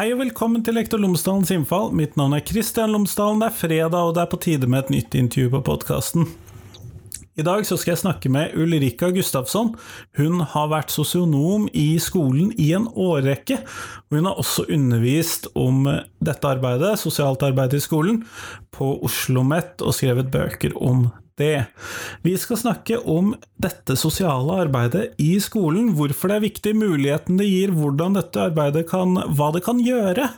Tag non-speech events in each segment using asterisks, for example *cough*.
Hei og velkommen til Lektor Lomsdalens innfall. Mitt navn er Kristian Lomsdalen. Det er fredag, og det er på tide med et nytt intervju på podkasten. I dag skal jeg snakke med Ulrika Gustafsson. Hun har vært sosionom i skolen i en årrekke. og Hun har også undervist om dette arbeidet, sosialt arbeid i skolen, på Oslo OsloMet og skrevet bøker om det. Vi skal snakke om dette sosiale arbeidet i skolen, hvorfor det er viktig, muligheten det gir, hvordan dette arbeidet kan Hva det kan gjøre.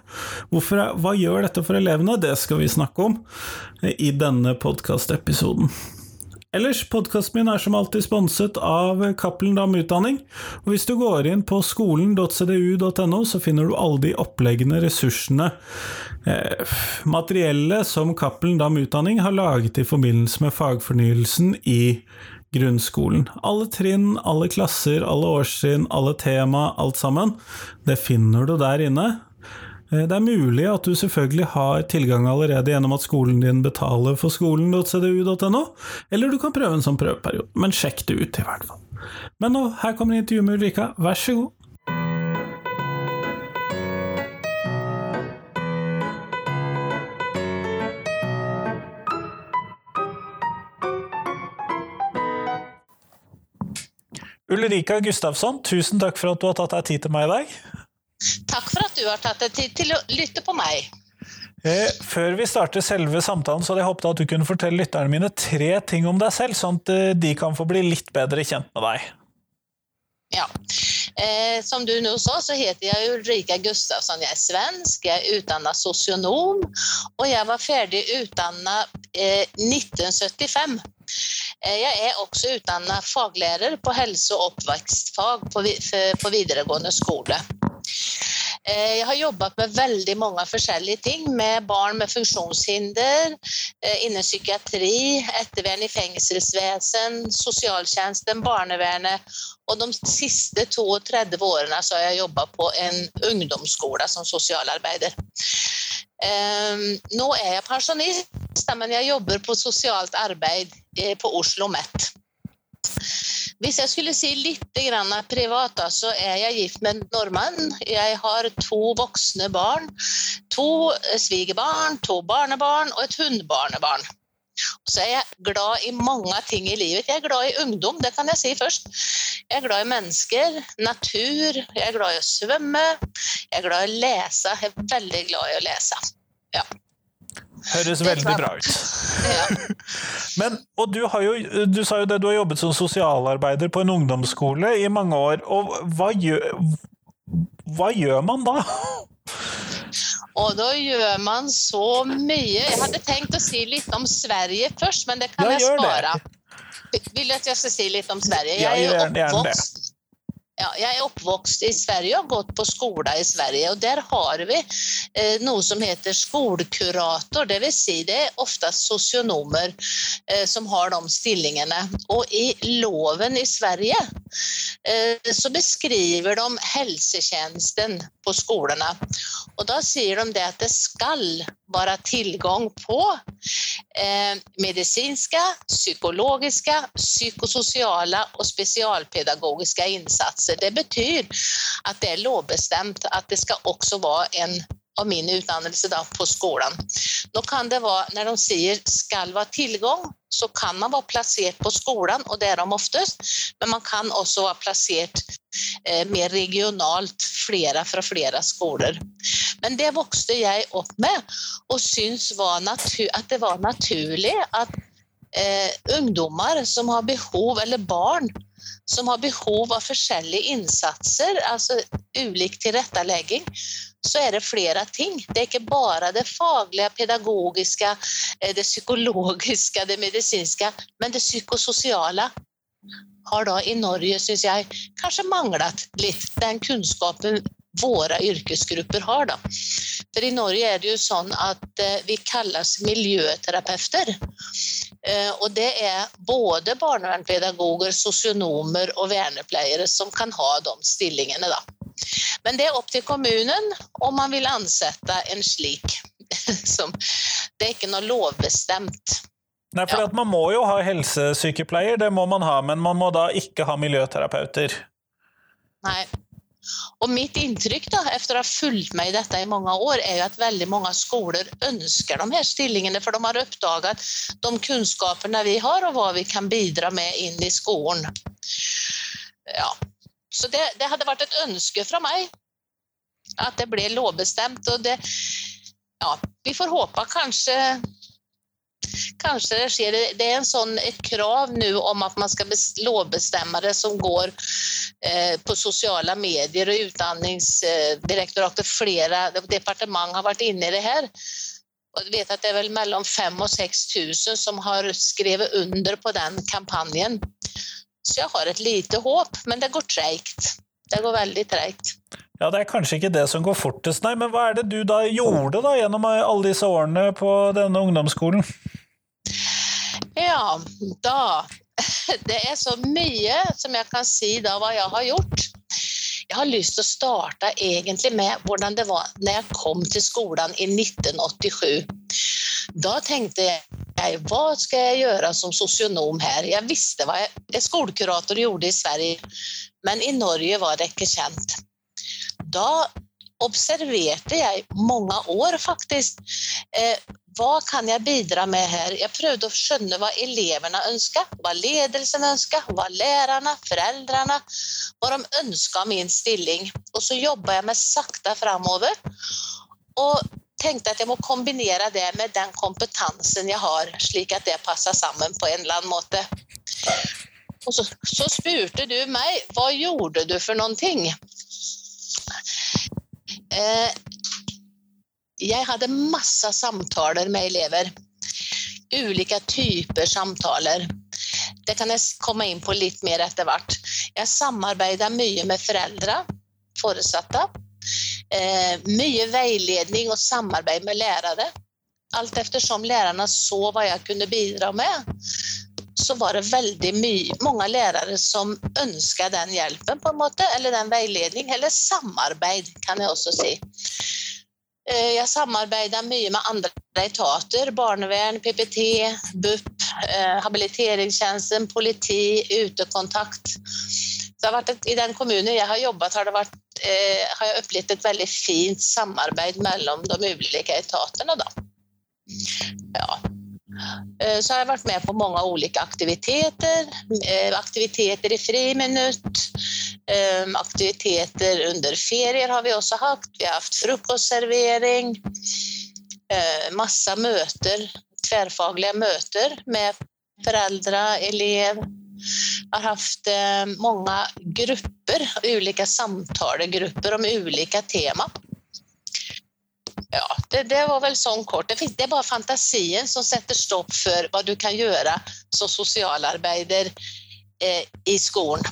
Hvorfor, hva gjør dette for elevene? Det skal vi snakke om i denne podkastepisoden. Ellers, podkasten min er som alltid sponset av Cappelen Dam Utdanning. Og hvis du går inn på skolen.cdu.no, så finner du alle de oppleggende ressursene, eh, materiellet som Cappelen Dam Utdanning har laget i forbindelse med fagfornyelsen i grunnskolen. Alle trinn, alle klasser, alle årstrinn, alle tema, alt sammen. Det finner du der inne. Eh, det er mulig at du selvfølgelig har tilgang allerede gjennom at skolen din betaler for skolen.cdu.no, eller du kan prøve en sånn prøveperiode, men sjekk det ut i hvert fall. Men nå, her kommer intervjuet med Ulrika, vær så god. Ulrika Gustavsson, tusen takk for at du har tatt deg tid til meg i dag. Takk for at du har tatt deg tid til å lytte på meg. Eh, før vi starter selve samtalen, så hadde jeg håpet at du kunne fortelle lytterne mine tre ting om deg selv, sånn at eh, de kan få bli litt bedre kjent med deg. Ja. Eh, som du nå sa, så heter jeg Ulrika Gustafsson. Jeg er svensk, jeg er utdannet sosionom, og jeg var ferdig utdannet eh, 1975. Eh, jeg er også utdannet faglærer på helse- og oppvekstfag på, på videregående skole. Eh, jeg har jobbet med veldig mange forskjellige ting, med barn med funksjonshinder, eh, innen psykiatri, ettervern i fengselsvesen, sosialtjenesten, barnevernet. Og de siste 32 årene så har jeg jobbet på en ungdomsskole som sosialarbeider. Eh, nå er jeg pensjonist, men jeg jobber på sosialt arbeid på Oslo OsloMet. Hvis jeg skulle si litt privat, så er jeg gift med en nordmann. Jeg har to voksne barn. To svigerbarn, to barnebarn og et hundebarnebarn. Så er jeg glad i mange ting i livet. Jeg er glad i ungdom, det kan jeg si først. Jeg er glad i mennesker, natur, jeg er glad i å svømme. Jeg er glad i å lese. Jeg er veldig glad i å lese. Ja. Høres veldig bra ut. Ja. *laughs* Men, og du, jo, du, sa jo det, du har jobbet som sosialarbeider på en ungdomsskole i mange år. Og hva gjør, hva gjør man da? Og da gjør man så mye. Jeg hadde tenkt å si litt om Sverige først, men det kan ja, jeg spare. Vil du at jeg skal si litt om Sverige? Jeg er jo oppvokst ja, jeg er oppvokst i Sverige og har gått på skole i Sverige. og Der har vi eh, noe som heter skolekurator. vil Si det er ofte sosionomer eh, som har de stillingene. Og i loven i Sverige eh, så beskriver de helsetjenesten på skolene. Og da sier de det at det skal være tilgang på eh, medisinske, psykologiske, psykososiale og spesialpedagogiske insatser. Det betyr at det er lovbestemt at det skal også være en av min utdannelse da, på skolen. Nå kan det være, Når de sier 'skal være tilgang', så kan man være plassert på skolen, og det er de oftest. Men man kan også være plassert eh, mer regionalt, flere fra flere skoler. Men det vokste jeg opp med, og syntes at det var naturlig at eh, ungdommer som har behov, eller barn som har behov av forskjellige innsatser, altså ulik tilrettelegging, så er det flere ting. Det er ikke bare det faglige, pedagogiske, eh, det psykologiske, det medisinske, men det psykososiale har da i Norge, syns jeg, kanskje manglet litt den kunnskapen våre yrkesgrupper har. Da. For I Norge er det jo sånn at eh, vi kalles miljøterapeuter. Eh, og det er både barnevernpedagoger, sosionomer og vernepleiere som kan ha de stillingene. Da. Men det er opp til kommunen om man vil ansette en slik. *laughs* det er ikke noe lovbestemt. Nei, for ja. Man må jo ha helsesykepleier, det må man ha, men man må da ikke ha miljøterapeuter. Nei, Og mitt inntrykk da, etter å ha fulgt med i dette i mange år, er jo at veldig mange skoler ønsker de her stillingene, for de har oppdaget de kunnskapene vi har, og hva vi kan bidra med inn i skolen. Ja. Så det, det hadde vært et ønske fra meg at det ble lovbestemt. Og det Ja, vi får håpe kanskje Kanskje det skjer. Det er en sånn, et krav nå om at man skal lovbestemme det som går eh, på sosiale medier og Utdanningsdirektoratet. Flere departement har vært inne i det her. Og vet at det er vel mellom 5000 og 6000 som har skrevet under på den kampanjen. Så jeg har et lite håp, men det går treigt. Det går veldig treigt. Ja, Det er kanskje ikke det som går fortest, nei, men hva er det du da gjorde da gjennom alle disse årene på denne ungdomsskolen? Ja, da *laughs* Det er så mye som jeg kan si da hva jeg har gjort. Jeg har lyst til å starte egentlig med hvordan det var når jeg kom til skolen i 1987. Da tenkte jeg hva skal jeg gjøre som sosionom her? Jeg visste hva jeg, skolekurator gjorde i Sverige, men i Norge var det ikke kjent. Da observerte jeg mange år, faktisk, eh, hva kan jeg bidra med her? Jeg prøvde å skjønne hva elevene ønska, hva ledelsen ønska, hva lærerne, foreldrene hva de ønska min stilling. Og så jobba jeg meg sakte framover. Og tenkte at jeg må kombinere det med den kompetansen jeg har, slik at det passer sammen på en eller annen måte. Og så, så spurte du meg hva gjorde du for noen ting. Eh, jeg hadde masse samtaler med elever. Ulike typer samtaler. Det kan jeg komme inn på litt mer etter hvert. Jeg samarbeider mye med foreldre, foresatte. Eh, mye veiledning og samarbeid med lærere. Alt ettersom lærerne så hva jeg kunne bidra med, så var det veldig mye, mange lærere som ønska den hjelpen, på en måte, eller den veiledning, eller samarbeid, kan jeg også si. Eh, jeg samarbeida mye med andre etater. Barnevern, PPT, BUP, eh, habiliteringstjenesten, politi, utekontakt. Et, I den kommunen jeg har jobbet, har, vært, eh, har jeg opplevd et veldig fint samarbeid mellom de ulike etatene. Ja. Eh, så har jeg vært med på mange ulike aktiviteter. Aktiviteter i friminutt, Ehm, aktiviteter under ferier har vi også hatt. Vi har hatt frokostservering. Masse møter, tverrfaglige møter med foreldre, elev. Har hatt mange grupper, ulike samtalegrupper om ulike tema. Ja, det, det, var vel sånn kort. Det, det er bare fantasien som setter stopp for hva du kan gjøre som sosialarbeider Eh, i skolen.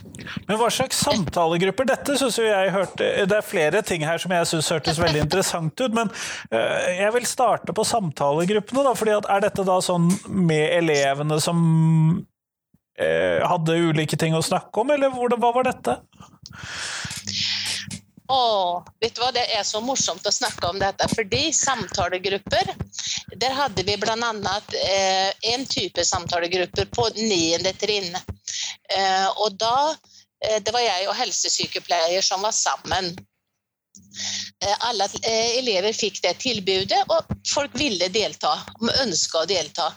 Men hva slags samtalegrupper? Dette syns jeg hørte Det er flere ting her som jeg syns hørtes veldig *laughs* interessant ut, men eh, jeg vil starte på samtalegruppene. da, fordi Er dette da sånn med elevene som eh, hadde ulike ting å snakke om, eller hva var dette? Åh, vet du hva, Det er så morsomt å snakke om dette. fordi samtalegrupper Der hadde vi bl.a. Eh, en type samtalegrupper på niende trinn. Eh, og da eh, Det var jeg og helsesykepleier som var sammen. Eh, alle eh, elever fikk det tilbudet, og folk ville delta. Ønska å delta.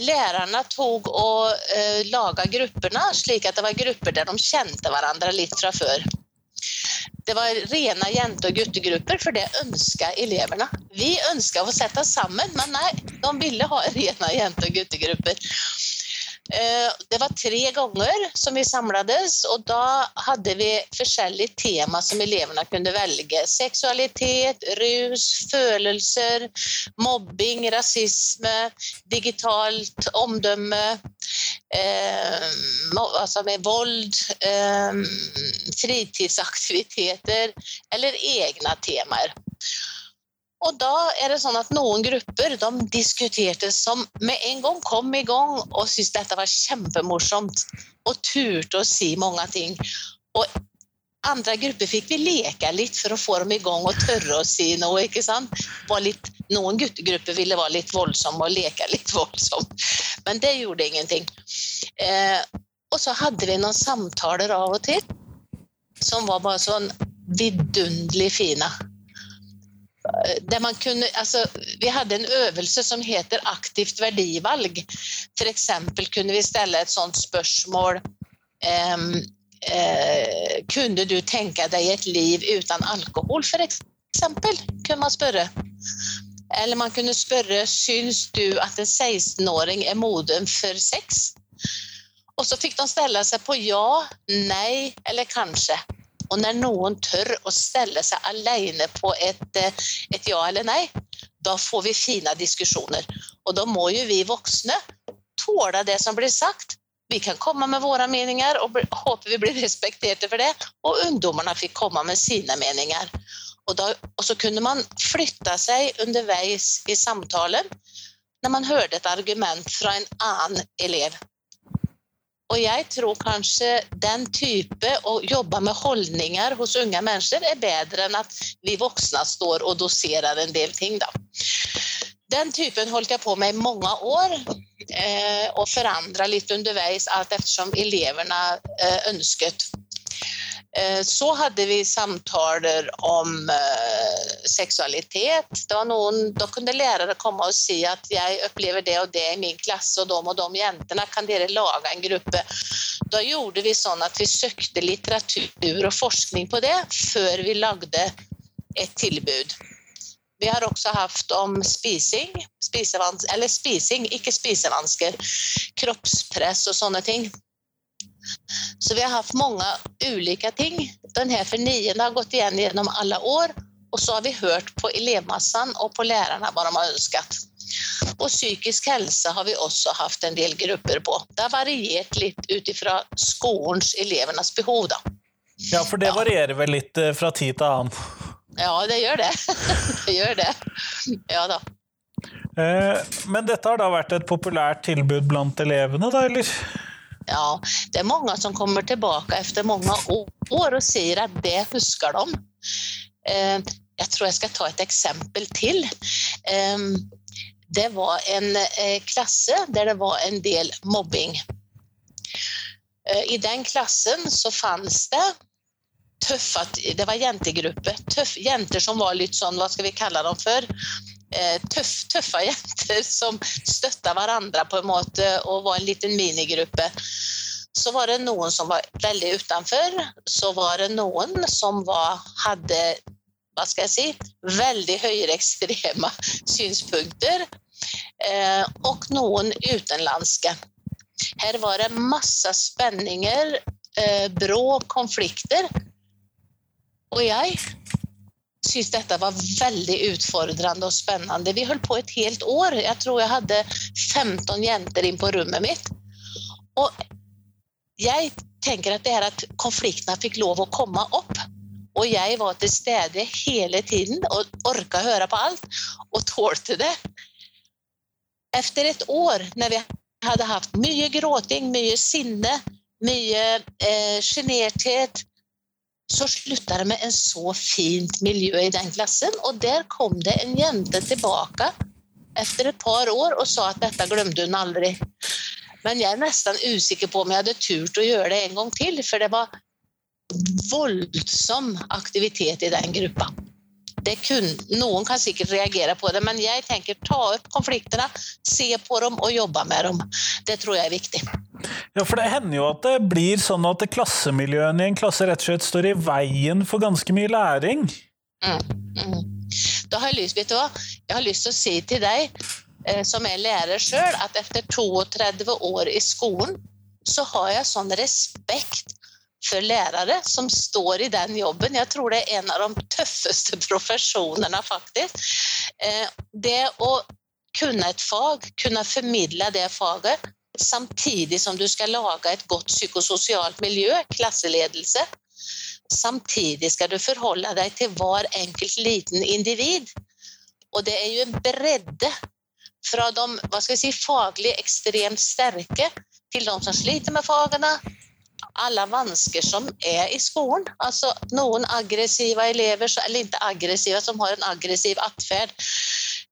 Lærerne tok og eh, laga gruppene slik at det var grupper der de kjente hverandre litt fra før. Det var rene jente- og guttegrupper, for det ønska elevene. Vi ønska å sette sammen, men nei, de ville ha rene jente- og guttegrupper. Eh, det var tre ganger som vi samlades, og da hadde vi forskjellige tema som elevene kunne velge. Seksualitet, rus, følelser, mobbing, rasisme, digitalt omdømme, eh, altså med vold, eh, fritidsaktiviteter eller egne temaer. Og da er det sånn at noen grupper de diskuterte som med en gang kom i gang og syntes dette var kjempemorsomt og turte å si mange ting. Og andre grupper fikk vi leke litt for å få dem i gang og tørre å si noe. ikke sant? Litt, noen guttegrupper ville være litt voldsomme og leke litt *laughs* voldsomt, men det gjorde ingenting. Eh, og så hadde vi noen samtaler av og til som var bare sånn vidunderlig fine. Der man kunne, altså, vi hadde en øvelse som heter aktivt verdivalg. F.eks. kunne vi stille et sånt spørsmål um, uh, Kunne du tenke deg et liv uten alkohol, f.eks.? kunne man spørre. Eller man kunne spørre syns du at en 16-åring er moden for sex? Og så fikk de stelle seg på ja, nei eller kanskje. Og når noen tør å stelle seg alene på et, eh, et ja eller nei, da får vi fine diskusjoner. Og da må jo vi voksne tåle det som blir sagt. Vi kan komme med våre meninger og håper vi blir respekterte for det. Og ungdommene fikk komme med sine meninger. Og, da, og så kunne man flytte seg underveis i samtalen når man hørte et argument fra en annen elev. Og jeg tror kanskje den type å jobbe med holdninger hos unge mennesker er bedre enn at vi voksne står og doserer en del ting. Da. Den typen holdt jeg på med i mange år, eh, og forandra litt underveis alt ettersom elevene eh, ønsket. Eh, så hadde vi samtaler om uh, seksualitet. Det var noen, da kunne lærere komme og si at jeg opplever det og det i min klasse, og de og de jentene. Kan dere lage en gruppe? Da gjorde vi sånn at vi søkte litteratur og forskning på det før vi lagde et tilbud. Vi har også hatt om spising, eller spising, ikke spisevansker, kroppspress og sånne ting. Så vi har hatt mange ulike ting. Den for niende har gått igjen gjennom alle år. Og så har vi hørt på elevmassen og på lærerne hva de har ønsket. Og psykisk helse har vi også hatt en del grupper på. Det har variert litt ut ifra skolens, elevenes behov. da. Ja, for det varierer vel litt eh, fra tid til annen? Ja, det gjør det. *laughs* det gjør det. Ja da. Eh, men dette har da vært et populært tilbud blant elevene, da, eller? Ja, det er mange som kommer tilbake etter mange år og sier at det husker de. Eh, jeg tror jeg skal ta et eksempel til. Eh, det var en eh, klasse der det var en del mobbing. I den klassen så fantes det tøffe Det var jentegruppe. Tøff, jenter som var litt sånn, hva skal vi kalle dem for? Eh, tøff, tøffe *laughs* jenter som støtta hverandre på en måte og var en liten minigruppe. Så var det noen som var veldig utenfor. Så var det noen som var, hadde hva skal jeg si, veldig høyreekstreme *laughs* synspunkter. Eh, og noen utenlandske. Her var det masse spenninger, eh, brå konflikter. Og jeg syntes dette var veldig utfordrende og spennende. Vi holdt på et helt år. Jeg tror jeg hadde 15 jenter inn på rommet mitt. Og jeg tenker at det er at konfliktene fikk lov å komme opp. Og jeg var til stede hele tiden og orka å høre på alt, og tålte det. Etter et år, når vi hadde hatt mye gråting, mye sinne, mye eh, sjenerthet, så slutta det med en så fint miljø i den klassen. Og der kom det en jente tilbake etter et par år og sa at dette glemte hun aldri. Men jeg er nesten usikker på om jeg hadde turt å gjøre det en gang til, for det var voldsom aktivitet i den gruppa kun, noen kan sikkert reagere på det, men jeg tenker ta opp konfliktene, se på dem og jobbe med dem. Det tror jeg er viktig. Ja, for det hender jo at det blir sånn at klassemiljøene i en klasse rett og slett står i veien for ganske mye læring. Mm, mm. Da har jeg lyst, vet du hva? Jeg har lyst til å si til deg, eh, som er lærer sjøl, at etter 32 år i skolen, så har jeg sånn respekt lærere som står i den jobben. Jeg tror det er en av de tøffeste *laughs* profesjonene, faktisk. Eh, det å kunne et fag, kunne formidle det faget, samtidig som du skal lage et godt psykososialt miljø, klasseledelse. Samtidig skal du forholde deg til hver enkelt liten individ. Og det er jo en bredde fra de hva skal jeg si, faglig ekstremt sterke til de som sliter med fagene, alle vansker som er i skolen. Altså noen aggressive elever, eller ikke aggressive, som har en aggressiv atferd.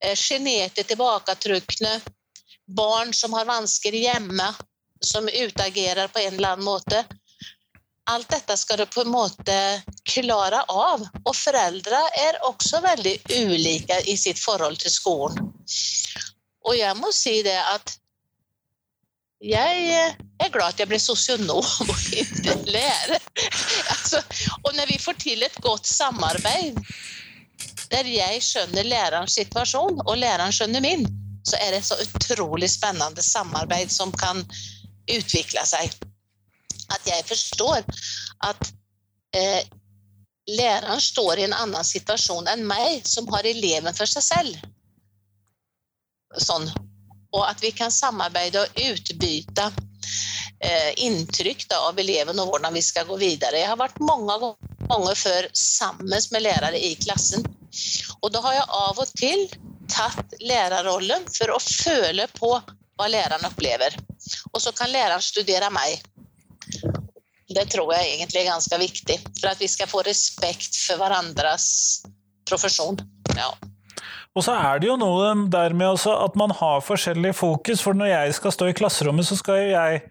Eh, sjenerte, tilbaketrukne. Barn som har vansker hjemme, som utagerer på en eller annen måte. alt dette skal du på en måte klare av. Og foreldre er også veldig ulike i sitt forhold til skolen. Og jeg må si det at jeg er glad at jeg ble sosionom og ikke lærer. Altså, og når vi får til et godt samarbeid der jeg skjønner lærerens situasjon, og læreren skjønner min, så er det et så utrolig spennende samarbeid som kan utvikle seg. At jeg forstår at eh, læreren står i en annen situasjon enn meg, som har eleven for seg selv. Sånn. Og at vi kan samarbeide og utbytte eh, inntrykk da, av eleven og hvordan vi skal gå videre. Jeg har vært mange ganger før sammen med lærere i klassen. Og da har jeg av og til tatt lærerrollen for å føle på hva læreren opplever. Og så kan læreren studere meg. Det tror jeg egentlig er ganske viktig for at vi skal få respekt for hverandres profesjon. Ja. Og så er det jo noe der med at man har forskjellig fokus, for når jeg skal stå i klasserommet, så skal jo jeg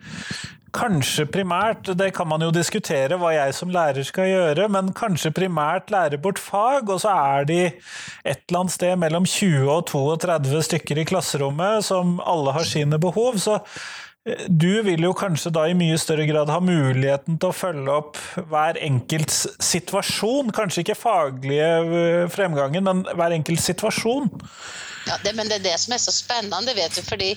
kanskje primært, det kan man jo diskutere hva jeg som lærer skal gjøre, men kanskje primært lære bort fag, og så er de et eller annet sted mellom 20 og 32 stykker i klasserommet som alle har sine behov. så du vil jo kanskje da i mye større grad ha muligheten til å følge opp hver enkelts situasjon. Kanskje ikke faglige eh, fremgangen, men hver enkelt situasjon. Ja, det, men det er det som er så spennende, vet du. fordi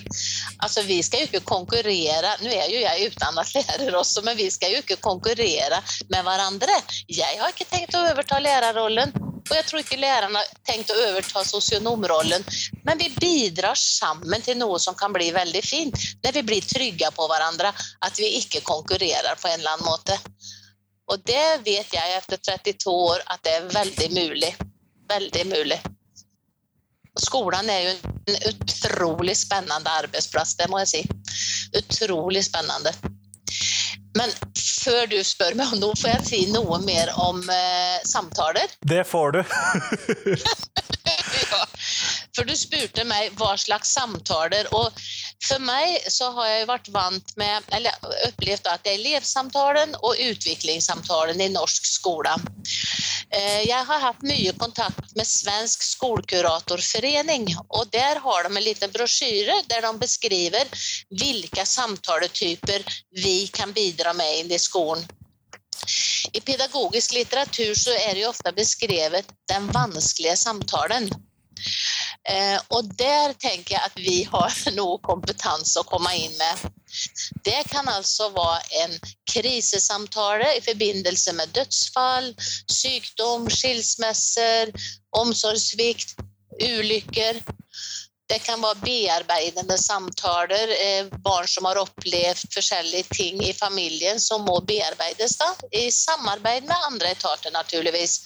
altså, vi skal jo ikke konkurrere Nå er jo jeg utdannet lærer også, men vi skal jo ikke konkurrere med hverandre. Jeg har ikke tenkt å overta lærerrollen. Og jeg tror ikke læreren har tenkt å overta sosionomrollen. Men vi bidrar sammen til noe som kan bli veldig fint. Når vi blir trygge på hverandre. At vi ikke konkurrerer på en eller annen måte. Og det vet jeg etter 32 år at det er veldig mulig. Veldig mulig. Skolen er jo en utrolig spennende arbeidsplass, det må jeg si. Utrolig spennende. Men før du spør meg om noe, får jeg si noe mer om eh, samtaler? Det får du. *laughs* ja. For du spurte meg hva slags samtaler. Og for meg så har jeg vært vant med, eller opplevd at det er elevsamtalen og utviklingssamtalen i norsk skole. Eh, jeg har hatt mye kontakt med Svensk skolkuratorforening. Og der har de en liten brosjyre der de beskriver hvilke samtaletyper vi kan bidra med inn i skolen. I pedagogisk litteratur så er det jo ofte beskrevet den vanskelige samtalen. Eh, og der tenker jeg at vi har *laughs* noe kompetanse å komme inn med. Det kan altså være en krisesamtale i forbindelse med dødsfall, sykdom, skilsmisser, omsorgssvikt, ulykker. Det kan være bearbeidende samtaler, eh, barn som har opplevd forskjellige ting i familien som må bearbeides, da, i samarbeid med andre etater, naturligvis.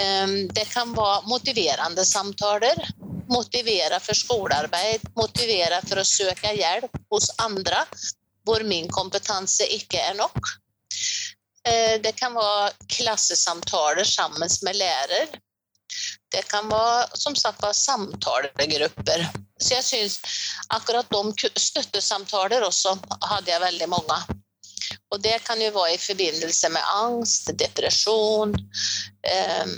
Ehm, det kan være motiverende samtaler. Motivere for skolearbeid, motivere for å søke hjelp hos andre hvor min kompetanse ikke er nok. Eh, det kan være klassesamtaler sammen med lærer. Det kan være som sagt være samtalegrupper. Så jeg syns akkurat de støttesamtaler også hadde jeg veldig mange. Og det kan jo være i forbindelse med angst, depresjon, eh,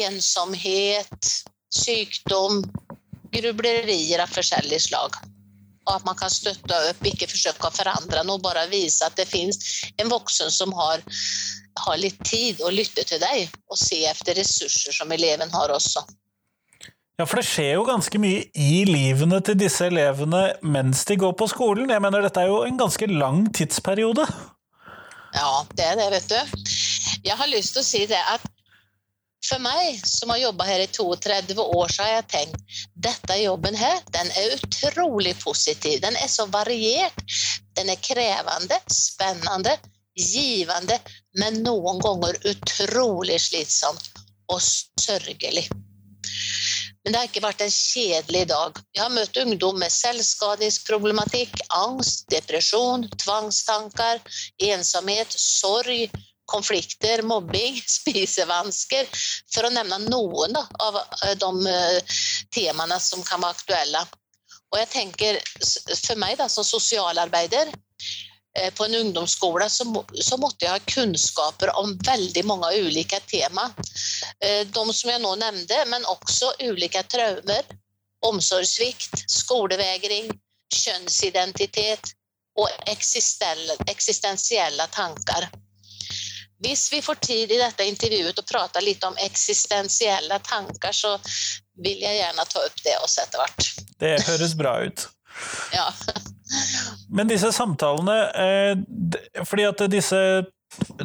ensomhet, sykdom, grublerier av forskjellige slag. Og at man kan støtte opp, ikke forsøke å forandre noe, bare vise at det fins en voksen som har ha litt tid og lytte til deg, og se etter ressurser som eleven har også. Ja, for det skjer jo ganske mye i livene til disse elevene mens de går på skolen. Jeg mener, dette er jo en ganske lang tidsperiode? Ja, det er det, vet du. Jeg har lyst til å si det at for meg som har jobba her i 32 år, så har jeg tenkt dette jobben her, den er utrolig positiv. Den er så variert. Den er krevende, spennende, givende, men noen ganger utrolig slitsomt og sørgelig. Men det har ikke vært en kjedelig dag. Jeg har møtt ungdom med selvskadingsproblematikk, angst, depresjon, tvangstanker, ensomhet, sorg, konflikter, mobbing, *laughs* spisevansker, for å nevne noen da, av eh, de uh, temaene som kan være aktuelle. Og jeg tenker, For meg da, som sosialarbeider eh, på en ungdomsskole så, så, måtte jeg ha kunnskaper om veldig mange ulike tema. Eh, de som jeg nå nevnte, men også ulike traumer, omsorgssvikt, skolevegring, kjønnsidentitet og eksistensielle tanker. Hvis vi får tid i dette intervjuet å prate litt om eksistensielle tanker, så vil jeg gjerne ta opp det også etter hvert. Det høres bra ut. ja. Men disse samtalene, eh, fordi at disse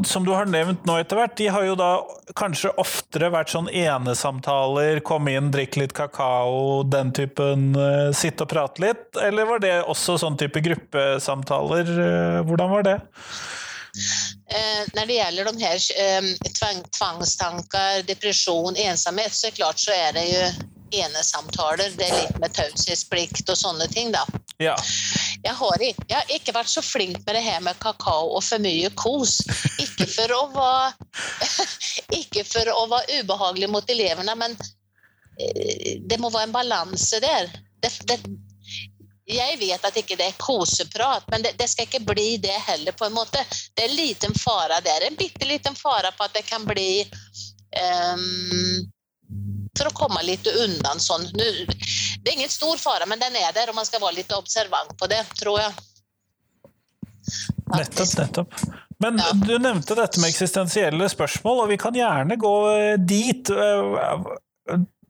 som du har nevnt nå etter hvert, de har jo da kanskje oftere vært sånn enesamtaler, komme inn, drikke litt kakao, den typen, uh, sitte og prate litt? Eller var det også sånn type gruppesamtaler? Uh, hvordan var det? Eh, når det gjelder de her eh, tvang, tvangstanker, depresjon, ensomhet, så er det klart så er det jo enesamtaler. Det er litt med taushetsplikt og sånne ting, da. Ja. Jeg, har, jeg, har, ikke vært så flink med det her med kakao og for mye kos. Ikke for å være, *laughs* ikke for å være ubehagelig mot elevene, men eh, det må være en balanse der. Det, det, jeg vet at ikke det er koseprat, men det, det, skal ikke bli det heller. på en måte. Det er en liten fare der. En bitte liten fare på at det kan bli um, For å komme litt unna sånn. Nu, det er ingen stor fare, men den er der, og man skal være litt observant på det, tror jeg. Nettopp, nettopp. Men ja. du nevnte dette med eksistensielle spørsmål, og vi kan gjerne gå dit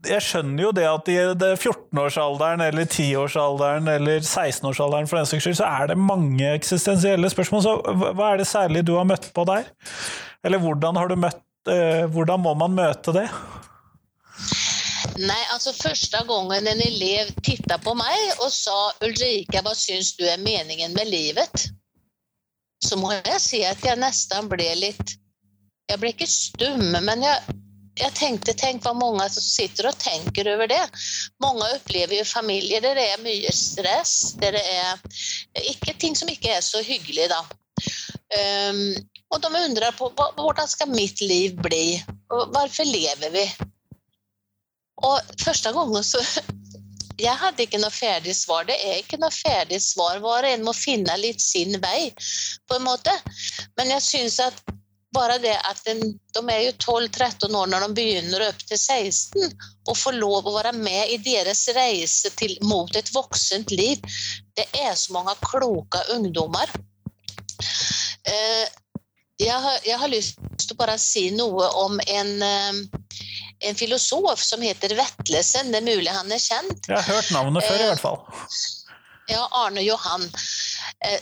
jeg skjønner jo det at i 14-årsalderen eller 10-årsalderen eller 16-årsalderen for den saks skyld, så er det mange eksistensielle spørsmål. Så hva er det særlig du har møtt på der? Eller hvordan, møtt, eh, hvordan må man møte det? Nei, altså Første gangen en elev titta på meg og sa 'Ulrika, hva syns du er meningen med livet?' så må jeg si at jeg nesten ble litt Jeg ble ikke stum, men jeg jeg tenkte, tenk hva mange som sitter og tenker over det. Mange opplever jo familier der det er mye stress, der det er ikke, ting som ikke er så hyggelig. da. Um, og de undrer på hvordan skal mitt liv bli, hvorfor lever vi? Og første gangen så *laughs* Jeg hadde ikke noe ferdig svar. Det er ikke noe ferdig svar. Hver en må finne litt sin vei, på en måte. Men jeg syns at bare det at den, de er jo 12-13 år når de begynner opp til 16, og får lov å være med i deres reise til, mot et voksent liv. Det er så mange kloke ungdommer. Eh, jeg, har, jeg, har, lyst til å bare si noe om en, eh, en filosof som heter Vetlesen. Det er mulig han er kjent. Jeg har hørt navnet før, i hvert fall. Ja, Arne Johan. Eh,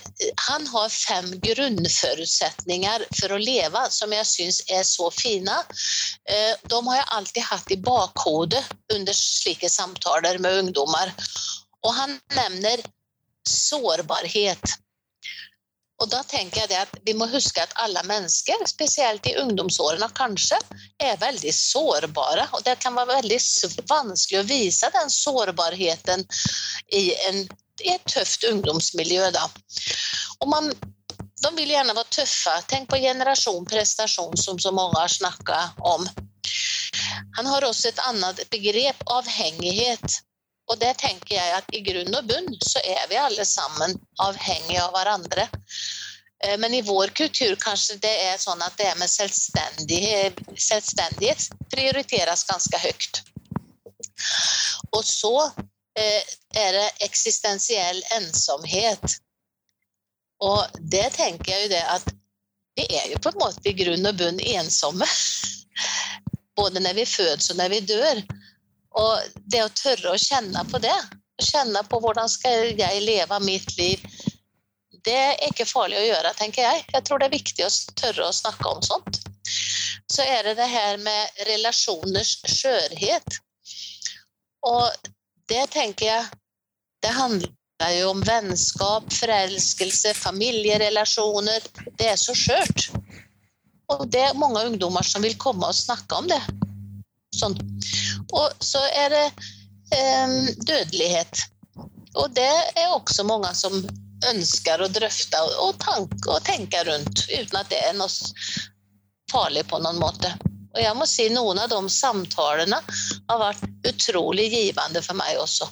han har fem grunnforutsetninger for å leve som jeg syns er så fine. Eh, de har jeg alltid hatt i bakhodet under slike samtaler med ungdommer. Og han nevner sårbarhet. Og da tenker jeg at Vi må huske at alle mennesker, spesielt i ungdomsårene kanskje, er veldig sårbare. Og det kan være veldig vanskelig å vise den sårbarheten i en i et tøft ungdomsmiljø. Da. Og man, de vil gjerne være tøffe. Tenk på generasjon prestasjon, som så mange har snakka om. Han har også et annet begrep, avhengighet. Og det tenker jeg at i grunn og bunn så er vi alle sammen avhengige av hverandre. Eh, men i vår kultur kanskje det er sånn at det med selvstendighet, selvstendighet prioriteres ganske høyt. Og så Eh, er det eksistensiell ensomhet. Og det tenker jeg jo det at vi er jo på en måte i grunn og bunn ensomme. *laughs* Både når vi fødes og når vi dør. Og det å tørre å kjenne på det, kjenne på hvordan skal jeg leve mitt liv, det er ikke farlig å gjøre, tenker jeg. Jeg tror det er viktig å tørre å snakke om sånt. Så er det det her med relasjoners skjørhet. Og det tenker jeg Det handler jo om vennskap, forelskelse, familierelasjoner. Det er så skjørt. Og det er mange ungdommer som vil komme og snakke om det. Sånn. Og så er det eh, dødelighet. Og det er også mange som ønsker å drøfte og, tanke, og tenke rundt, uten at det er noe farlig på noen måte. Og jeg må si noen av de samtalene har vært utrolig givende for meg også.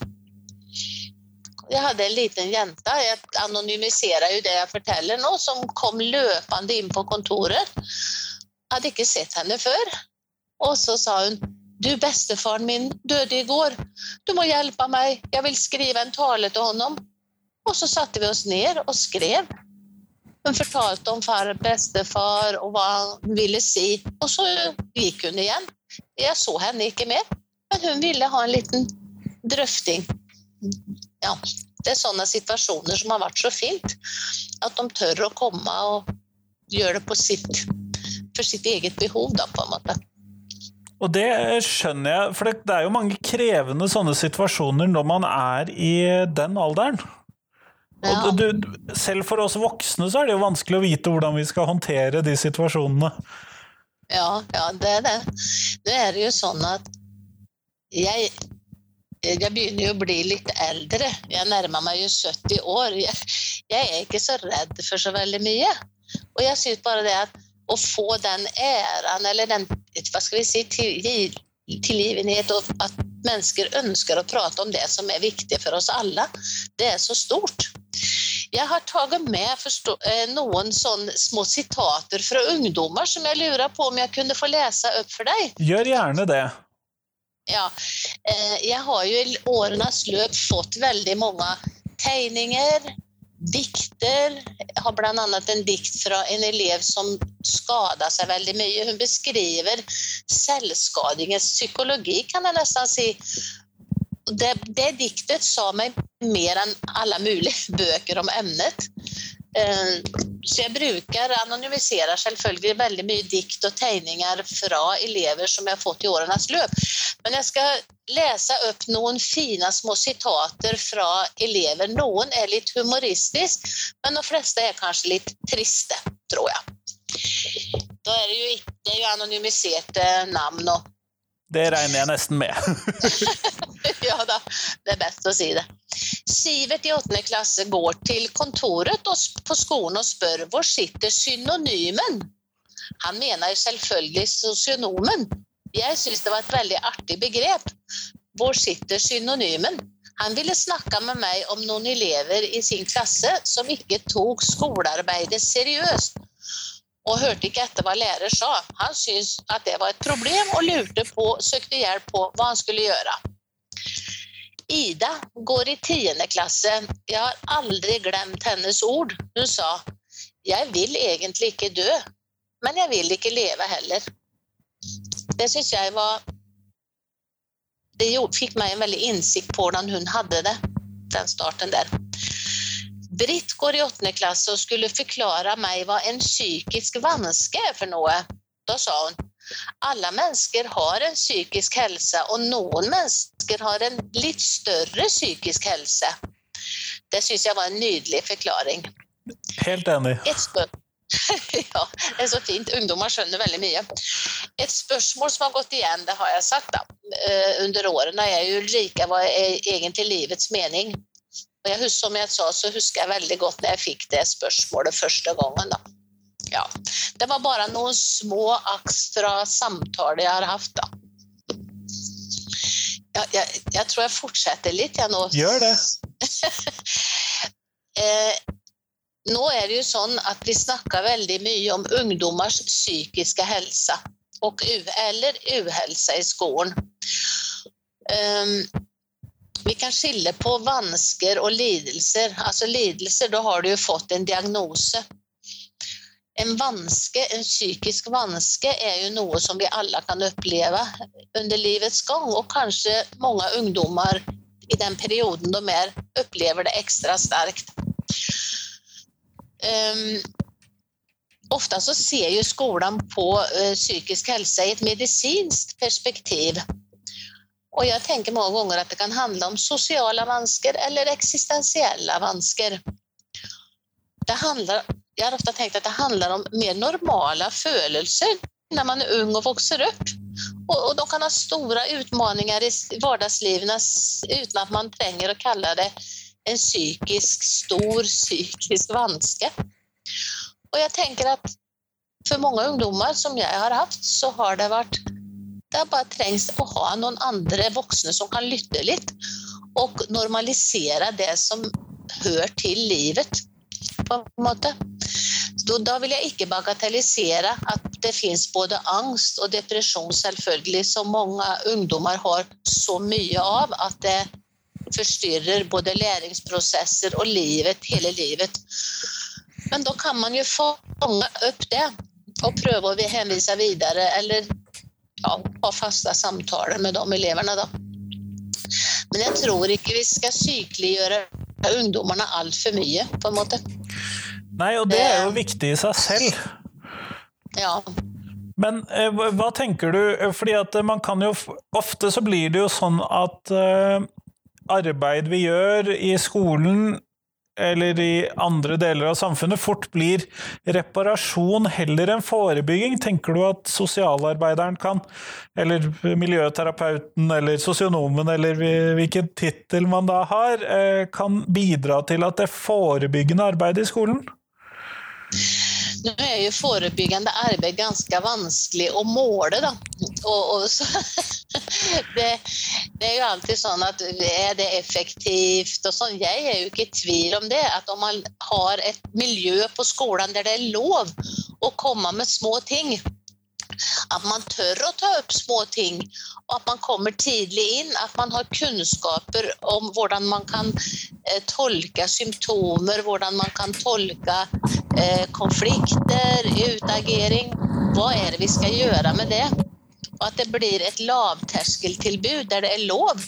jeg hadde en liten jente, jeg anonymiserer jo det jeg forteller nå, som kom løpende inn på kontoret. Jeg hadde ikke sett henne før. Og så sa hun du, bestefaren min døde i går. Du må hjelpe meg. Jeg vil skrive en tale til honom. Og så satte vi oss ned og skrev. Hun fortalte om far, bestefar og hva han ville si. Og så gikk hun igjen. Jeg så henne ikke mer, men hun ville ha en liten drøfting. Ja, det er sånne situasjoner som har vært så fint. At de tør å komme og gjøre det sitt, for sitt eget behov, da, på en måte. Og det skjønner jeg, for det er jo mange krevende sånne situasjoner når man er i den alderen. Ja. Og du, selv for oss voksne så er det jo vanskelig å vite hvordan vi skal håndtere de situasjonene. Ja, ja det er det. Nå er det jo sånn at jeg, jeg begynner jo å bli litt eldre. Jeg nærmer meg jo 70 år. Jeg, jeg er ikke så redd for så veldig mye. Og jeg syns bare det at å få den æren, eller den hva skal vi si, til, tilgivenhet, og at mennesker ønsker å prate om det som er viktig for oss alle, det er så stort. Jeg har tatt med eh, noen sånne små sitater fra ungdommer som jeg lurer på om jeg kunne få lese opp for deg. Gjør gjerne det. Ja. Eh, jeg har jo i årenes løp fått veldig mange tegninger, dikter. Jeg har bl.a. en dikt fra en elev som skada seg veldig mye. Hun beskriver selvskadingens psykologi, kan jeg nesten si. Det, det diktet sa meg mer enn alle mulige *laughs* bøker om emnet. Eh, så jeg bruker, anonymiserer selvfølgelig veldig mye dikt og tegninger fra elever som jeg har fått i årenes løp. Men jeg skal lese opp noen fine små sitater fra elever. Noen er litt humoristisk, men de fleste er kanskje litt triste, tror jeg. Da er det jo, det er jo anonymiserte navn. og det regner jeg nesten med. *laughs* *laughs* ja da, det er best å si det. Sivert i åttende klasse går til kontoret på skolen og spør hvor sitter synonymen. Han mener selvfølgelig sosionomen. Jeg syns det var et veldig artig begrep. Hvor sitter synonymen? Han ville snakke med meg om noen elever i sin klasse som ikke tok skolearbeidet seriøst og hørte ikke etter hva lærer sa. Han syntes at det var et problem og lurte på, søkte hjelp på hva han skulle gjøre. Ida går i tiende klasse. Jeg har aldri glemt hennes ord. Hun sa jeg vil egentlig ikke dø, men jeg vil ikke leve heller. Det syns jeg var Det fikk meg en veldig innsikt på hvordan hun hadde det, den starten der. Britt går i åttende klasse og skulle forklare meg hva en psykisk vanske er for noe. Da sa hun alle mennesker har en psykisk helse, og noen mennesker har en litt større psykisk helse. Det syns jeg var en nydelig forklaring. Helt enig. *laughs* ja, det er så fint. Ungdommer skjønner veldig mye. Et spørsmål som har gått igjen, det har jeg sagt da, eh, under årene, er jo Ulrika, hva er egentlig livets mening? Og jeg husker, som jeg sa, så husker jeg veldig godt når jeg fikk det spørsmålet første gangen. da. Ja. Det var bare noen små ekstra samtaler jeg har hatt, da. Ja, jeg, jeg, tror jeg fortsetter litt, jeg nå. Gjør det. *laughs* eh, nå er det jo sånn at vi snakker veldig mye om ungdommers psykiske helse. Og, eller uhelse i skolen. Um, vi kan skille på vansker og lidelser. Altså lidelser, da har du jo fått en diagnose. En vanske, en psykisk vanske, er jo noe som vi alle kan oppleve under livets gang, og kanskje mange ungdommer i den perioden de er, opplever det ekstra sterkt. Um, ofte så ser jo skolen på uh, psykisk helse i et medisinsk perspektiv. Og jeg tenker mange ganger at det kan handle om sosiale vansker eller eksistensielle vansker. Det handler, jeg har ofte tenkt at det handler om mer normale følelser når man er ung og vokser opp. Og, og de kan ha store utfordringer i hverdagslivet uten at man trenger å kalle det en psykisk stor psykisk vanske. Og jeg tenker at for mange ungdommer som jeg har hatt, så har det vært det bare trengs å ha noen andre voksne som kan lytte litt. og normalisere det som hører til livet, på en måte. Da vil jeg ikke bagatellisere at det fins både angst og depresjon, selvfølgelig, som mange ungdommer har så mye av at det forstyrrer både læringsprosesser og livet, hele livet. Men da kan man jo fange opp det og prøve å henvise videre, eller ja, ha faste samtaler med de elevene. Da. Men jeg tror ikke vi skal sykeliggjøre ungdommene altfor mye, på en måte. Nei, og det er jo viktig i seg selv. Ja. Men eh, hva tenker du, fordi at man kan jo Ofte så blir det jo sånn at arbeid vi gjør i skolen eller i andre deler av samfunnet fort blir reparasjon heller enn forebygging. Tenker du at sosialarbeideren kan, eller miljøterapeuten eller sosionomen, eller hvilken tittel man da har, kan bidra til at det forebyggende arbeid i skolen? Nå er jo forebyggende arbeid ganske vanskelig å måle, da. Og, og så, *laughs* det, det, er jo alltid sånn at er det effektivt og sånn. Jeg er jo ikke i tvil om det. At om man har et miljø på skolen der det er lov å komme med små ting, at man tør å ta opp små ting, og at man kommer tidlig inn. At man har kunnskaper om hvordan man kan eh, tolke symptomer, hvordan man kan tolke eh, konflikter, utagering. Hva er det vi skal gjøre med det? Og at det blir et lavterskeltilbud der det er lov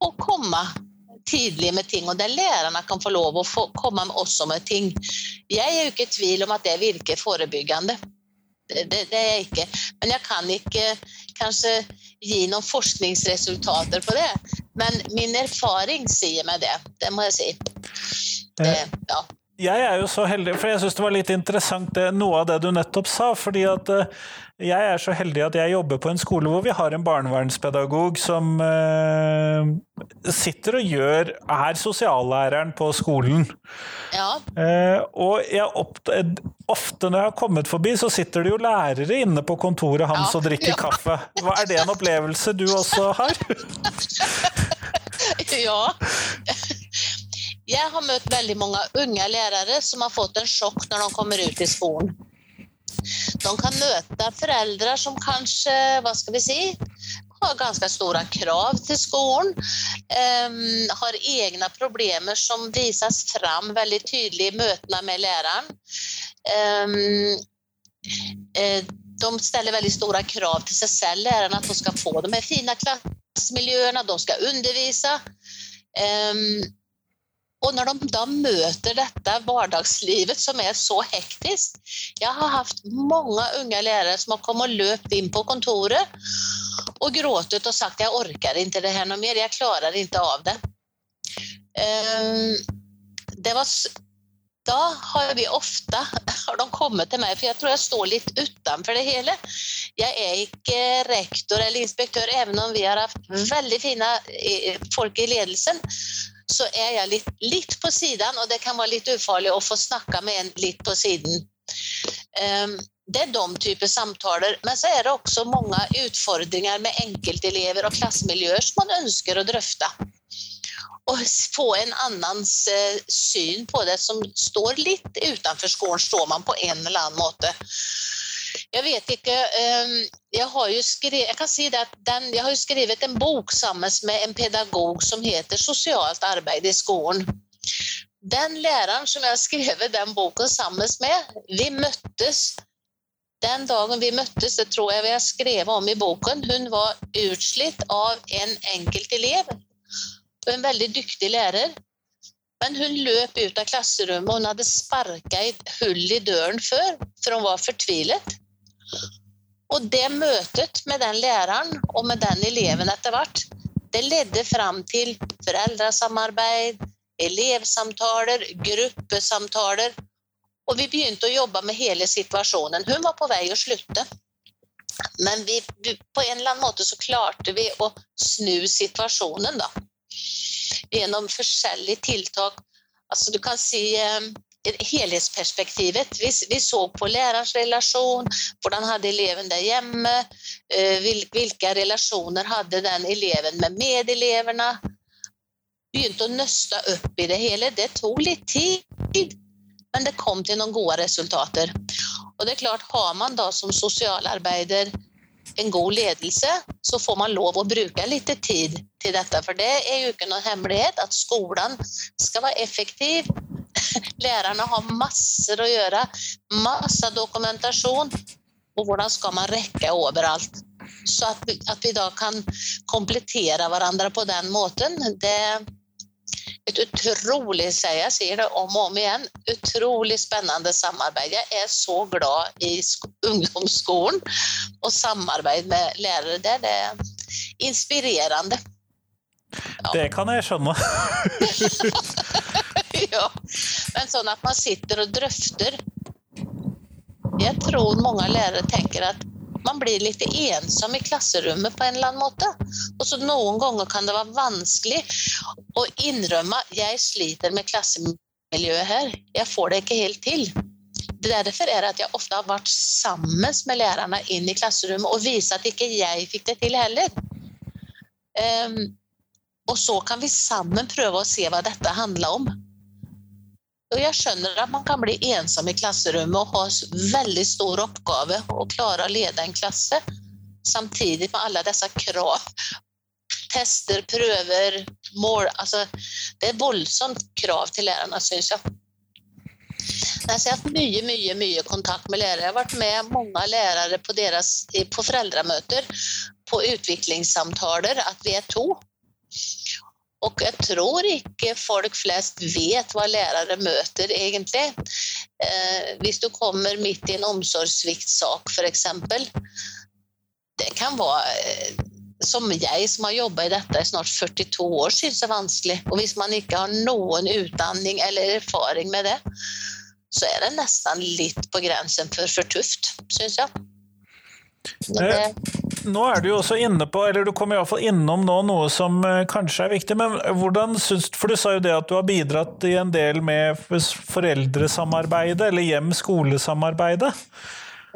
å komme tidlig med ting, og der lærerne kan få lov å få komme også med ting. Jeg er jo ikke i tvil om at det virker forebyggende. Det, det, er jeg ikke. Men jeg kan ikke kanskje gi noen forskningsresultater på det. Men min erfaring sier meg det. Det må jeg si. Det, ja. Jeg er jo så heldig, for jeg syns det var litt interessant det, noe av det du nettopp sa. fordi at uh, jeg er så heldig at jeg jobber på en skole hvor vi har en barnevernspedagog som eh, sitter og gjør Er sosiallæreren på skolen. Ja. Eh, og jeg ofte når jeg har kommet forbi, så sitter det jo lærere inne på kontoret hans ja. og drikker ja. kaffe. Hva, er det en opplevelse du også har? *laughs* ja. *laughs* Jeg har møtt veldig mange unge lærere som har fått en sjokk når de kommer ut i skolen. De kan møte foreldre som kanskje, hva skal vi si, har ganske store krav til skolen. Um, har egne problemer som vises fram veldig tydelig i møtene med læreren. Um, de stiller veldig store krav til seg selv, læreren, at de skal få de her fine klassemiljøene, de skal undervise. Um, og når de da møter dette hverdagslivet som er så hektisk Jeg har hatt mange unge lærere som har kommet og løpt inn på kontoret og grått og sagt jeg orker ikke det her noe mer, jeg klarer ikke av det. Ehm, det var, da har vi ofte *laughs* har de kommet til meg, for jeg tror jeg står litt utenfor det hele. Jeg er ikke rektor eller inspektør, even om vi har hatt veldig fine eh, folk i ledelsen så er jeg litt, litt, på siden, og det kan være litt ufarlig å få snakke med en litt på siden. Um, det er de typer samtaler. Men så er det også mange utfordringer med enkeltelever og klassemiljøer som man ønsker å drøfte. Og få en annens uh, syn på det som står litt utenfor skolen, står man på en eller annen måte. Jeg vet ikke ehm, Jeg har jo skrevet, jeg kan si det at den, jeg har skrevet en bok sammen med en pedagog som heter 'Sosialt arbeid i skolen'. Den læreren som jeg har skrevet den boken sammen med, vi møttes den dagen vi møttes, det tror jeg vi har skrevet om i boken, hun var utslitt av en enkelt elev. En veldig dyktig lærer. Men hun løp ut av klasserommet, og hun hadde sparka et hull i døren før, for hun var fortvilet. Og det møtet med den læreren og med den eleven etter hvert, det ledde fram til foreldresamarbeid, elevsamtaler, gruppesamtaler. Og vi begynte å jobbe med hele situasjonen. Hun var på vei å slutte. Men vi, på en eller annen måte så klarte vi å snu situasjonen, da. Gjennom forskjellige tiltak. Altså, du kan si eh, helhetsperspektivet. Vi, vi, så på lærerens relasjon, hvordan hadde eleven det hjemme, eh, hvilke relasjoner hadde den eleven med medelevene. begynte å nøste opp i det hele. Det tok litt tid, men det kom til noen gode resultater. Og det er klart, Har man da som sosialarbeider en god ledelse, så får man lov å bruke litt tid til dette. For det er jo ikke noen hemmelighet at skolen skal være effektiv. Lærerne har masser å gjøre, masse dokumentasjon. Og hvordan skal man rekke overalt? Så at vi, at vi da kan komplettere hverandre på den måten, det et utrolig, jeg sier det om og om igjen, utrolig spennende samarbeid. Jeg er så glad i ungdomsskolen og samarbeid med lærere der. Det er inspirerende. Ja. Det kan jeg skjønne. *laughs* *laughs* ja. Men sånn at man sitter og drøfter Jeg tror mange lærere tenker at man blir litt ensom i klasserommet på en eller annen måte. Og så Noen ganger kan det være vanskelig å innrømme jeg sliter med klassemiljøet her. Jeg får det ikke helt til. Derfor er det at jeg ofte har vært sammen med lærerne inn i klasserommet og vist at ikke jeg fikk det til heller. Um, og så kan vi sammen prøve å se hva dette handler om. Og jeg skjønner at man kan bli ensom i klasserommet og ha veldig stor oppgave å klare å lede en klasse, samtidig med alle disse krav. Tester, prøver, mål altså, Det er voldsomt krav til lærerne, syns jeg. Jeg har hatt mye mye, mye kontakt med lærere. Jeg har vært med mange lærere på, deres, på foreldremøter, på utviklingssamtaler, at vi er to. Og jeg tror ikke folk flest vet hva lærere møter, egentlig. Eh, hvis du kommer midt i en omsorgssviktsak, f.eks. Det kan være eh, som jeg som har jobba i dette i snart 42 år, syns er vanskelig. Og hvis man ikke har noen utdanning eller erfaring med det, så er det nesten litt på grensen for for tøft, syns jeg. Det... Nå er du jo også inne på, eller du kommer iallfall innom nå noe som eh, kanskje er viktig, men hvordan syns For du sa jo det at du har bidratt i en del med foreldresamarbeidet, eller hjem-skole-samarbeidet.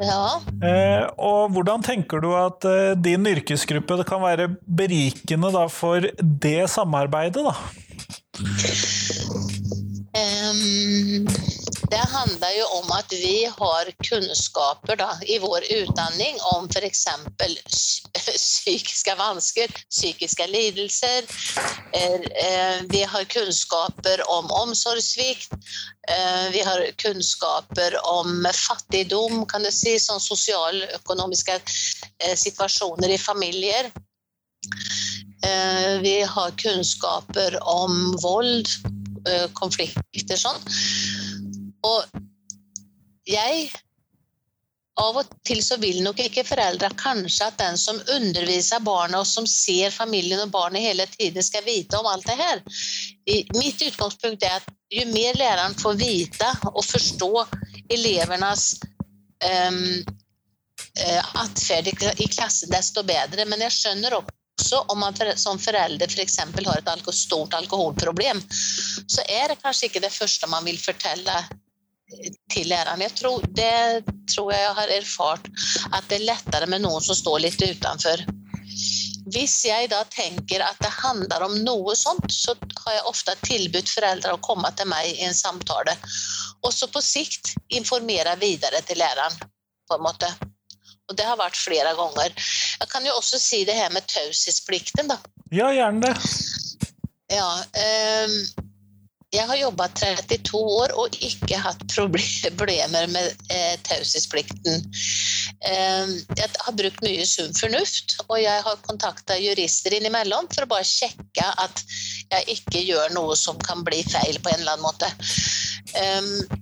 Ja. Eh, og hvordan tenker du at eh, din yrkesgruppe kan være berikende da, for det samarbeidet, da? Handler jo om at vi har kunnskaper da, i vår utdanning om f.eks. *laughs* psykiske vansker, psykiske lidelser. Eh, vi har kunnskaper om omsorgssvikt. Eh, vi har kunnskaper om fattigdom, kan du si, sånn sosialøkonomiske eh, situasjoner i familier. Vi har kunnskaper om vold, konflikter sånn. Og jeg av og til så vil nok ikke foreldre kanskje at den som underviser barna og som ser familien og barnet hele tiden, skal vite om alt det her. Mitt utgangspunkt er at jo mer læreren får vite og forstå elevenes um, atferd i klassen, desto bedre. Men jeg skjønner også om man som forelder f.eks. For har et stort alkoholproblem, så er det kanskje ikke det første man vil fortelle til læreren. Jeg tror, det tror jeg jeg har erfart at det er lettere med noen som står litt utenfor. Hvis jeg da tenker at det handler om noe sånt, så har jeg ofte tilbudt foreldre å komme til meg i en samtale. Og så på sikt informere videre til læreren, på en måte. Og det har vært flere ganger. Jeg kan jo også si det her med taushetsplikten, da. Ja, gjerne det. Ja, um, jeg har jobba 32 år og ikke hatt *laughs* problemer med eh, taushetsplikten. Eh, jeg har brukt mye sunn fornuft, og jeg har kontakta jurister innimellom for å bare sjekke at jeg ikke gjør noe som kan bli feil på en eller annen måte. Eh,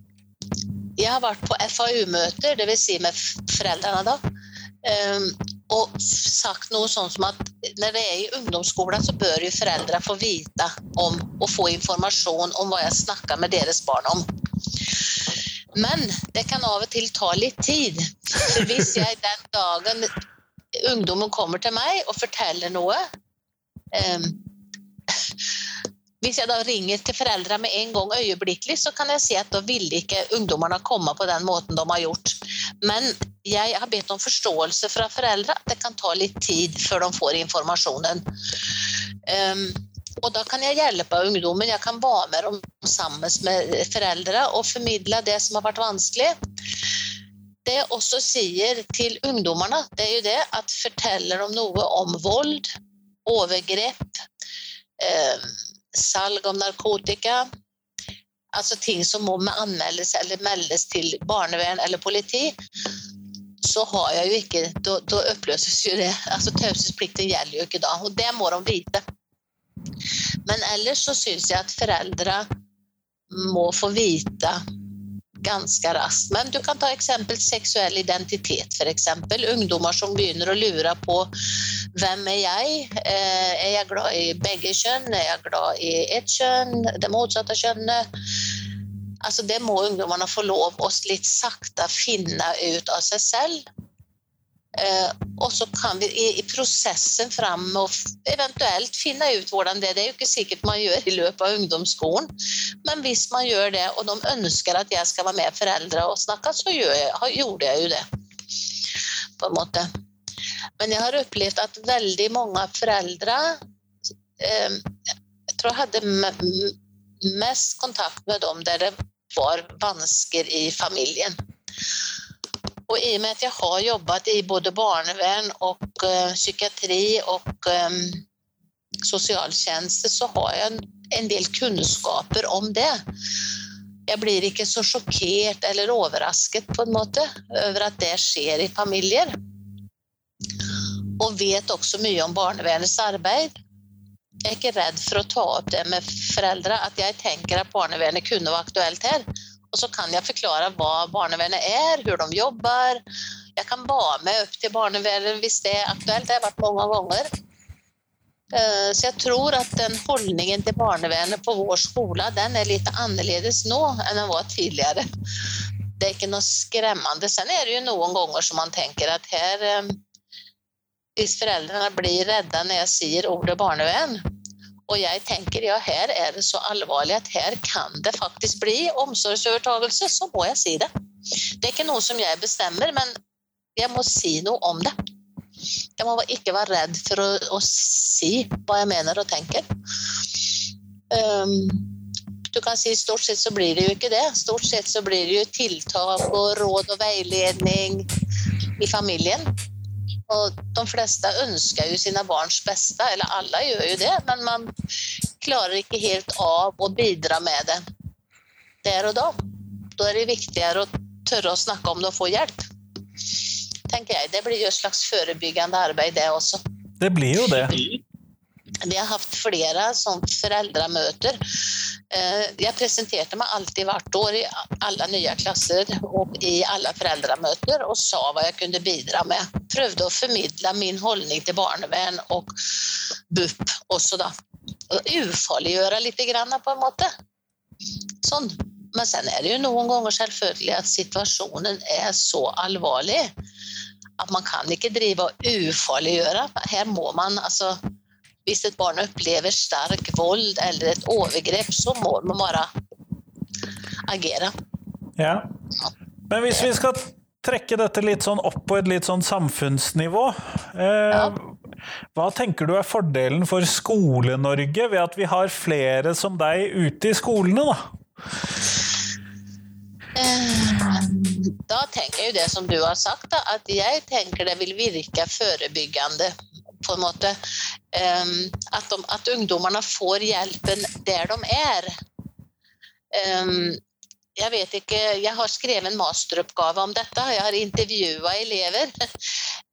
jeg har vært på FAU-møter, dvs. Si med foreldrene da. Og sagt noe sånn som at når det er i ungdomsskolen, så bør jo foreldre få vite om og få informasjon om hva jeg snakker med deres barn om. Men det kan av og til ta litt tid. For hvis jeg den dagen ungdommen kommer til meg og forteller noe um, hvis jeg da ringer til foreldrene med en gang øyeblikkelig, så kan jeg si at da ville ikke ungdommene komme på den måten de har gjort. Men jeg har bedt om forståelse fra foreldre at det kan ta litt tid før de får informasjonen. Um, Og da kan jeg hjelpe ungdommen. Jeg kan være med dem sammen med foreldre og formidle det som har vært vanskelig. Det jeg også sier til ungdommene, det er jo det at forteller de noe om vold, overgrep, eh, salg av narkotika, altså ting som må anmeldes eller meldes til barnevern eller politi, så har jeg jo ikke Da, oppløses jo det. altså Taushetsplikten gjelder jo ikke da, og det må de vite. Men ellers så syns jeg at foreldre må få vite ganske raskt. Men du kan ta eksempel seksuell identitet, f.eks. Ungdommer som begynner å lure på hvem er jeg? Eh, er jeg glad i begge kjønn? Er jeg glad i ett kjønn? Det motsatte kjønnet? Altså, det må ungdommene få lov å litt sakte finne ut av seg selv. Eh, og så kan vi i, i prosessen fram og eventuelt finne ut hvordan det er. Det er jo ikke sikkert man gjør i løpet av ungdomsskolen, men hvis man gjør det, og de ønsker at jeg skal være med foreldre og snakke, så jeg, gjorde jeg jo det. På en måte. Men jeg har opplevd at veldig mange foreldre eh, Jeg tror jeg hadde mest kontakt med dem der det var vansker i familien. Og i og med at jeg har jobbat i både barnevern og uh, psykiatri og um, sosialtjeneste, så har jeg en del kunnskaper om det. Jeg blir ikke så sjokkert eller overrasket på en måte over at det skjer i familier. Og vet også mye om barnevernets arbeid. Jeg er ikke redd for å ta opp det med foreldre, at jeg tenker at barnevernet kunne være aktuelt her. Og så kan jeg forklare hva barnevernet er, hvordan de jobber. Jeg kan være med opp til barnevernet hvis det er aktuelt. Det har vært mange ganger. Eh, så jeg tror at den holdningen til barnevernet på vår skole den er litt annerledes nå enn den var tidligere. Det er ikke noe skremmende. Sen er det jo noen ganger som man tenker at her eh, Hvis foreldrene blir redde når jeg sier ordet barnevern, og jeg tenker ja, her er det så alvorlig at her kan det faktisk bli omsorgsovertagelse, så må jeg si det. Det er ikke noe som jeg bestemmer, men jeg må si noe om det. Jeg må ikke være redd for å, å si hva jeg mener og tenker. Um, du kan si Stort sett så blir det jo ikke det. Stort sett så blir det jo tiltak og råd og veiledning i familien. Og de fleste ønsker jo sine barns beste, eller alle gjør jo det, men man klarer ikke helt av å bidra med det der og da. Da er det viktigere å tørre å snakke om det og få hjelp. tenker jeg. Det blir jo et slags forebyggende arbeid, det også. Det blir jo det. Vi har hatt flere sånn foreldremøter jeg presenterte meg alltid hvert år i alle nye klasser og i alle foreldremøter og sa hva jeg kunne bidra med. Prøvde å formidle min holdning til barnevern og BUP også, da. Ufarliggjøre litt, på en måte. Sånn. Men sen er det jo noen ganger selvfølgelig at situasjonen er så alvorlig at man kan ikke drive og ufarliggjøre. Her må man altså hvis et barn opplever sterk vold eller et overgrep, så må man bare agere. Ja. Men hvis vi skal trekke dette litt sånn opp på et litt sånn samfunnsnivå eh, ja. Hva tenker du er fordelen for Skole-Norge ved at vi har flere som deg ute i skolene, da? Eh, da tenker jeg jo det som du har sagt, da, at jeg tenker det vil virke forebyggende på en måte um, at, de, at, ungdommene får hjelpen der de er. Um, jeg vet ikke, jeg har skrevet en masteroppgave om dette. Jeg har intervjua elever.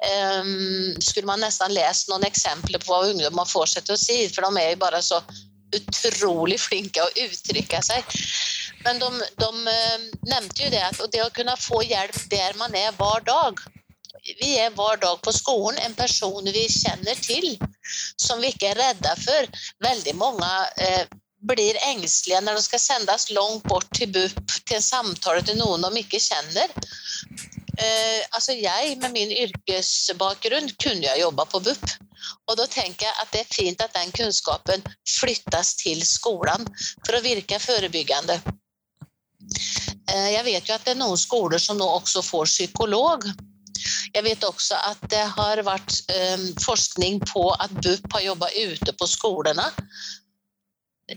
Um, skulle man nesten lest noen eksempler på hva ungdommer til å si, for de er jo bare så utrolig flinke å uttrykke seg. Men de, de nevnte jo det at det å kunne få hjelp der man er hver dag, vi er hver dag på skolen en person vi kjenner til, som vi ikke er redde for. Veldig mange eh, blir engstelige når de skal sendes langt bort til BUP, til en samtale til noen de ikke kjenner. Eh, altså jeg med min yrkesbakgrunn kunne jeg jobba på BUP. Og da tenker jeg at det er fint at den kunnskapen flyttes til skolen for å virke forebyggende. Eh, jeg vet jo at det er noen skoler som nå også får psykolog. Jeg vet også at det har vært um, forskning på at BUP har jobba ute på skolene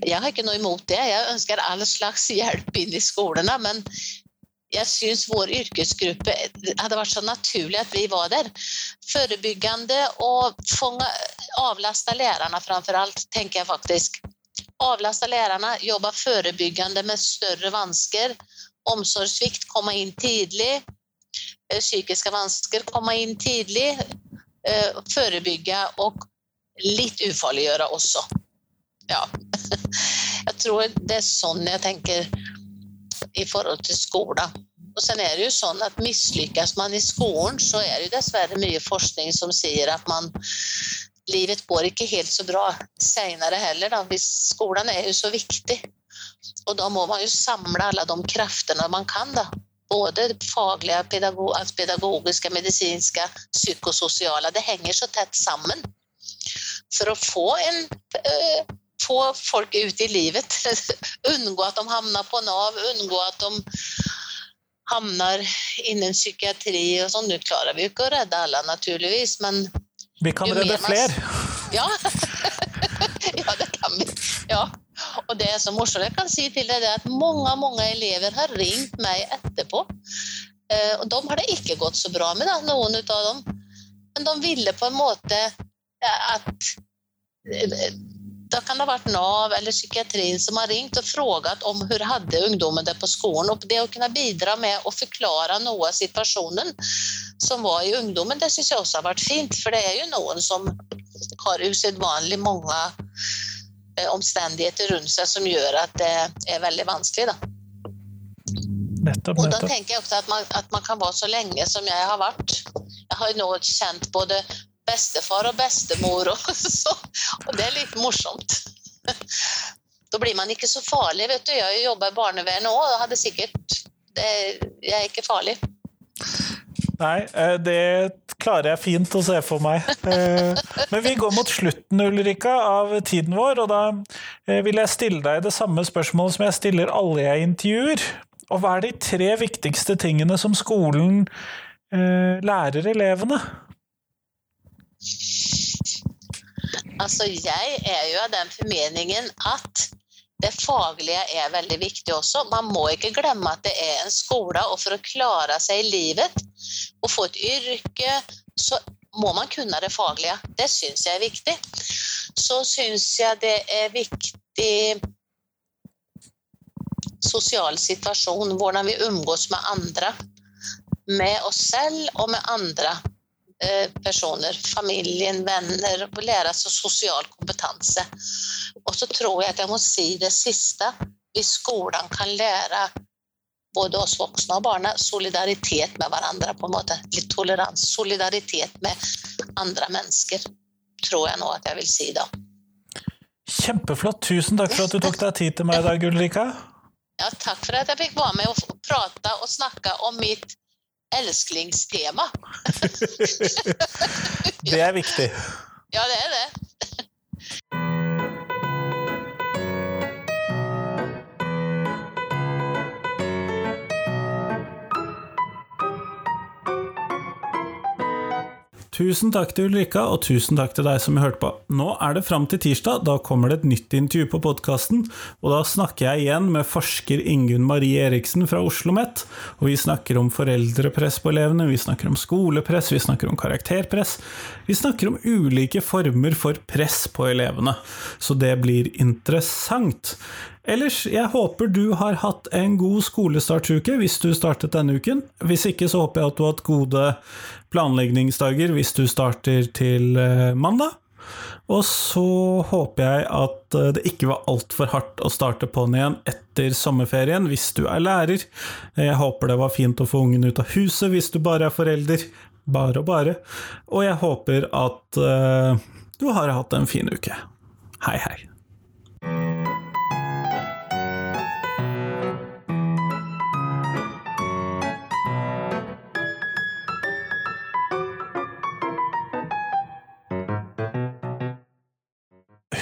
jeg har ikke noe imot det. Jeg ønsker all slags hjelp inn i skolene. Men jeg syns vår yrkesgruppe hadde vært så naturlig at vi var der. Forebyggende og fånge, avlaste lærerne framfor alt, tenker jeg faktisk. Avlaste lærerne, jobbe forebyggende med større vansker. Omsorgssvikt, komme inn tidlig. Eh, psykiske vansker, komme inn tidlig. Eh, forebygge og litt ufarliggjøre også. Ja. *laughs* Jeg tror det er sånn jeg tenker i forhold til skolen. Og sen er det jo sånn at Mislykkes man i skolen, så er det jo dessverre mye forskning som sier at man Livet går ikke helt så bra senere heller. Da. Hvis skolen er jo så viktig. Og da må man jo samle alle de kreftene man kan. da. Både faglige, pedagog, altså pedagogiske, medisinske, psykososiale. Det henger så tett sammen. For å få en øh, få folk ut i livet. *laughs* Unngå at de havner på Nav, unngå at de havner innen psykiatri og sånn. Nå klarer vi jo ikke å redde alle, naturligvis, men Vi kan redde flere! Ja. *laughs* ja, det kan vi. Ja. Og det som morsomt. Jeg kan si til deg er at mange, mange elever har ringt meg etterpå. Eh, og de har det ikke gått så bra med, da, noen av dem. Men de ville på en måte at da kan det ha vært Nav eller psykiatrien som har ringt og frågat om hvordan hadde ungdommen det på skolen. Og det å kunne bidra med å forklare noe av situasjonen som var i ungdommen, det syns jeg også har vært fint. For det er jo noen som har usedvanlig mange eh, omstendigheter rundt seg som gjør at det er veldig vanskelig. Da. Nettopp, nettopp. Og da tenker jeg også at man, at man kan være så lenge som jeg har vært. Jeg har nå kjent både bestefar og bestemor. Og, *laughs* så, og det er litt morsomt. *laughs* Da blir man ikke så farlig. vet du. Jeg jobber jobba i barnevern òg, og hadde sikkert det, Jeg er ikke farlig. Nei, eh, det klarer jeg fint å se for meg. *laughs* Eh, men vi går mot slutten Ulrika, av tiden vår, og da eh, vil jeg stille deg det samme spørsmålet som jeg stiller alle jeg intervjuer. Og hva er de tre viktigste tingene som skolen lærer elevene? Altså, jeg er jo av den formeningen at det faglige er veldig viktig også. Man må ikke glemme at det er en skole, og for å klare seg i livet og få et yrke, så må man kunne det faglige. Det syns jeg er viktig. Så syns jeg det er viktig sosial situasjon, hvordan vi omgås med andre. Med oss selv og med andre. Eh, personer, familien, venner, og lære seg sosial kompetanse. Og så tror jeg at jeg må si det siste. Hvis skolen kan lære både oss voksne og barna solidaritet med hverandre, på en måte. Litt toleranse. Solidaritet med andre mennesker, tror jeg nå at jeg vil si da. Kjempeflott. Tusen takk for at du tok deg tid til meg i dag, Ulrika. Ja, takk for at jeg fikk være med og prate og snakke om mitt elsklingstema. *laughs* *laughs* det er viktig. Ja, det er Tusen takk til Ulrika, og tusen takk til deg som hørte på. Nå er det fram til tirsdag, da kommer det et nytt intervju på podkasten. Og da snakker jeg igjen med forsker Ingunn Marie Eriksen fra Oslo OsloMet. Og vi snakker om foreldrepress på elevene, vi snakker om skolepress, vi snakker om karakterpress. Vi snakker om ulike former for press på elevene. Så det blir interessant. Ellers, jeg håper du har hatt en god skolestartsuke hvis du startet denne uken. Hvis ikke, så håper jeg at du har hatt gode planleggingsdager hvis du starter til eh, mandag. Og så håper jeg at eh, det ikke var altfor hardt å starte på'n igjen etter sommerferien hvis du er lærer. Jeg håper det var fint å få ungen ut av huset hvis du bare er forelder. Bare og bare. Og jeg håper at uh, du har hatt en fin uke. Hei, hei.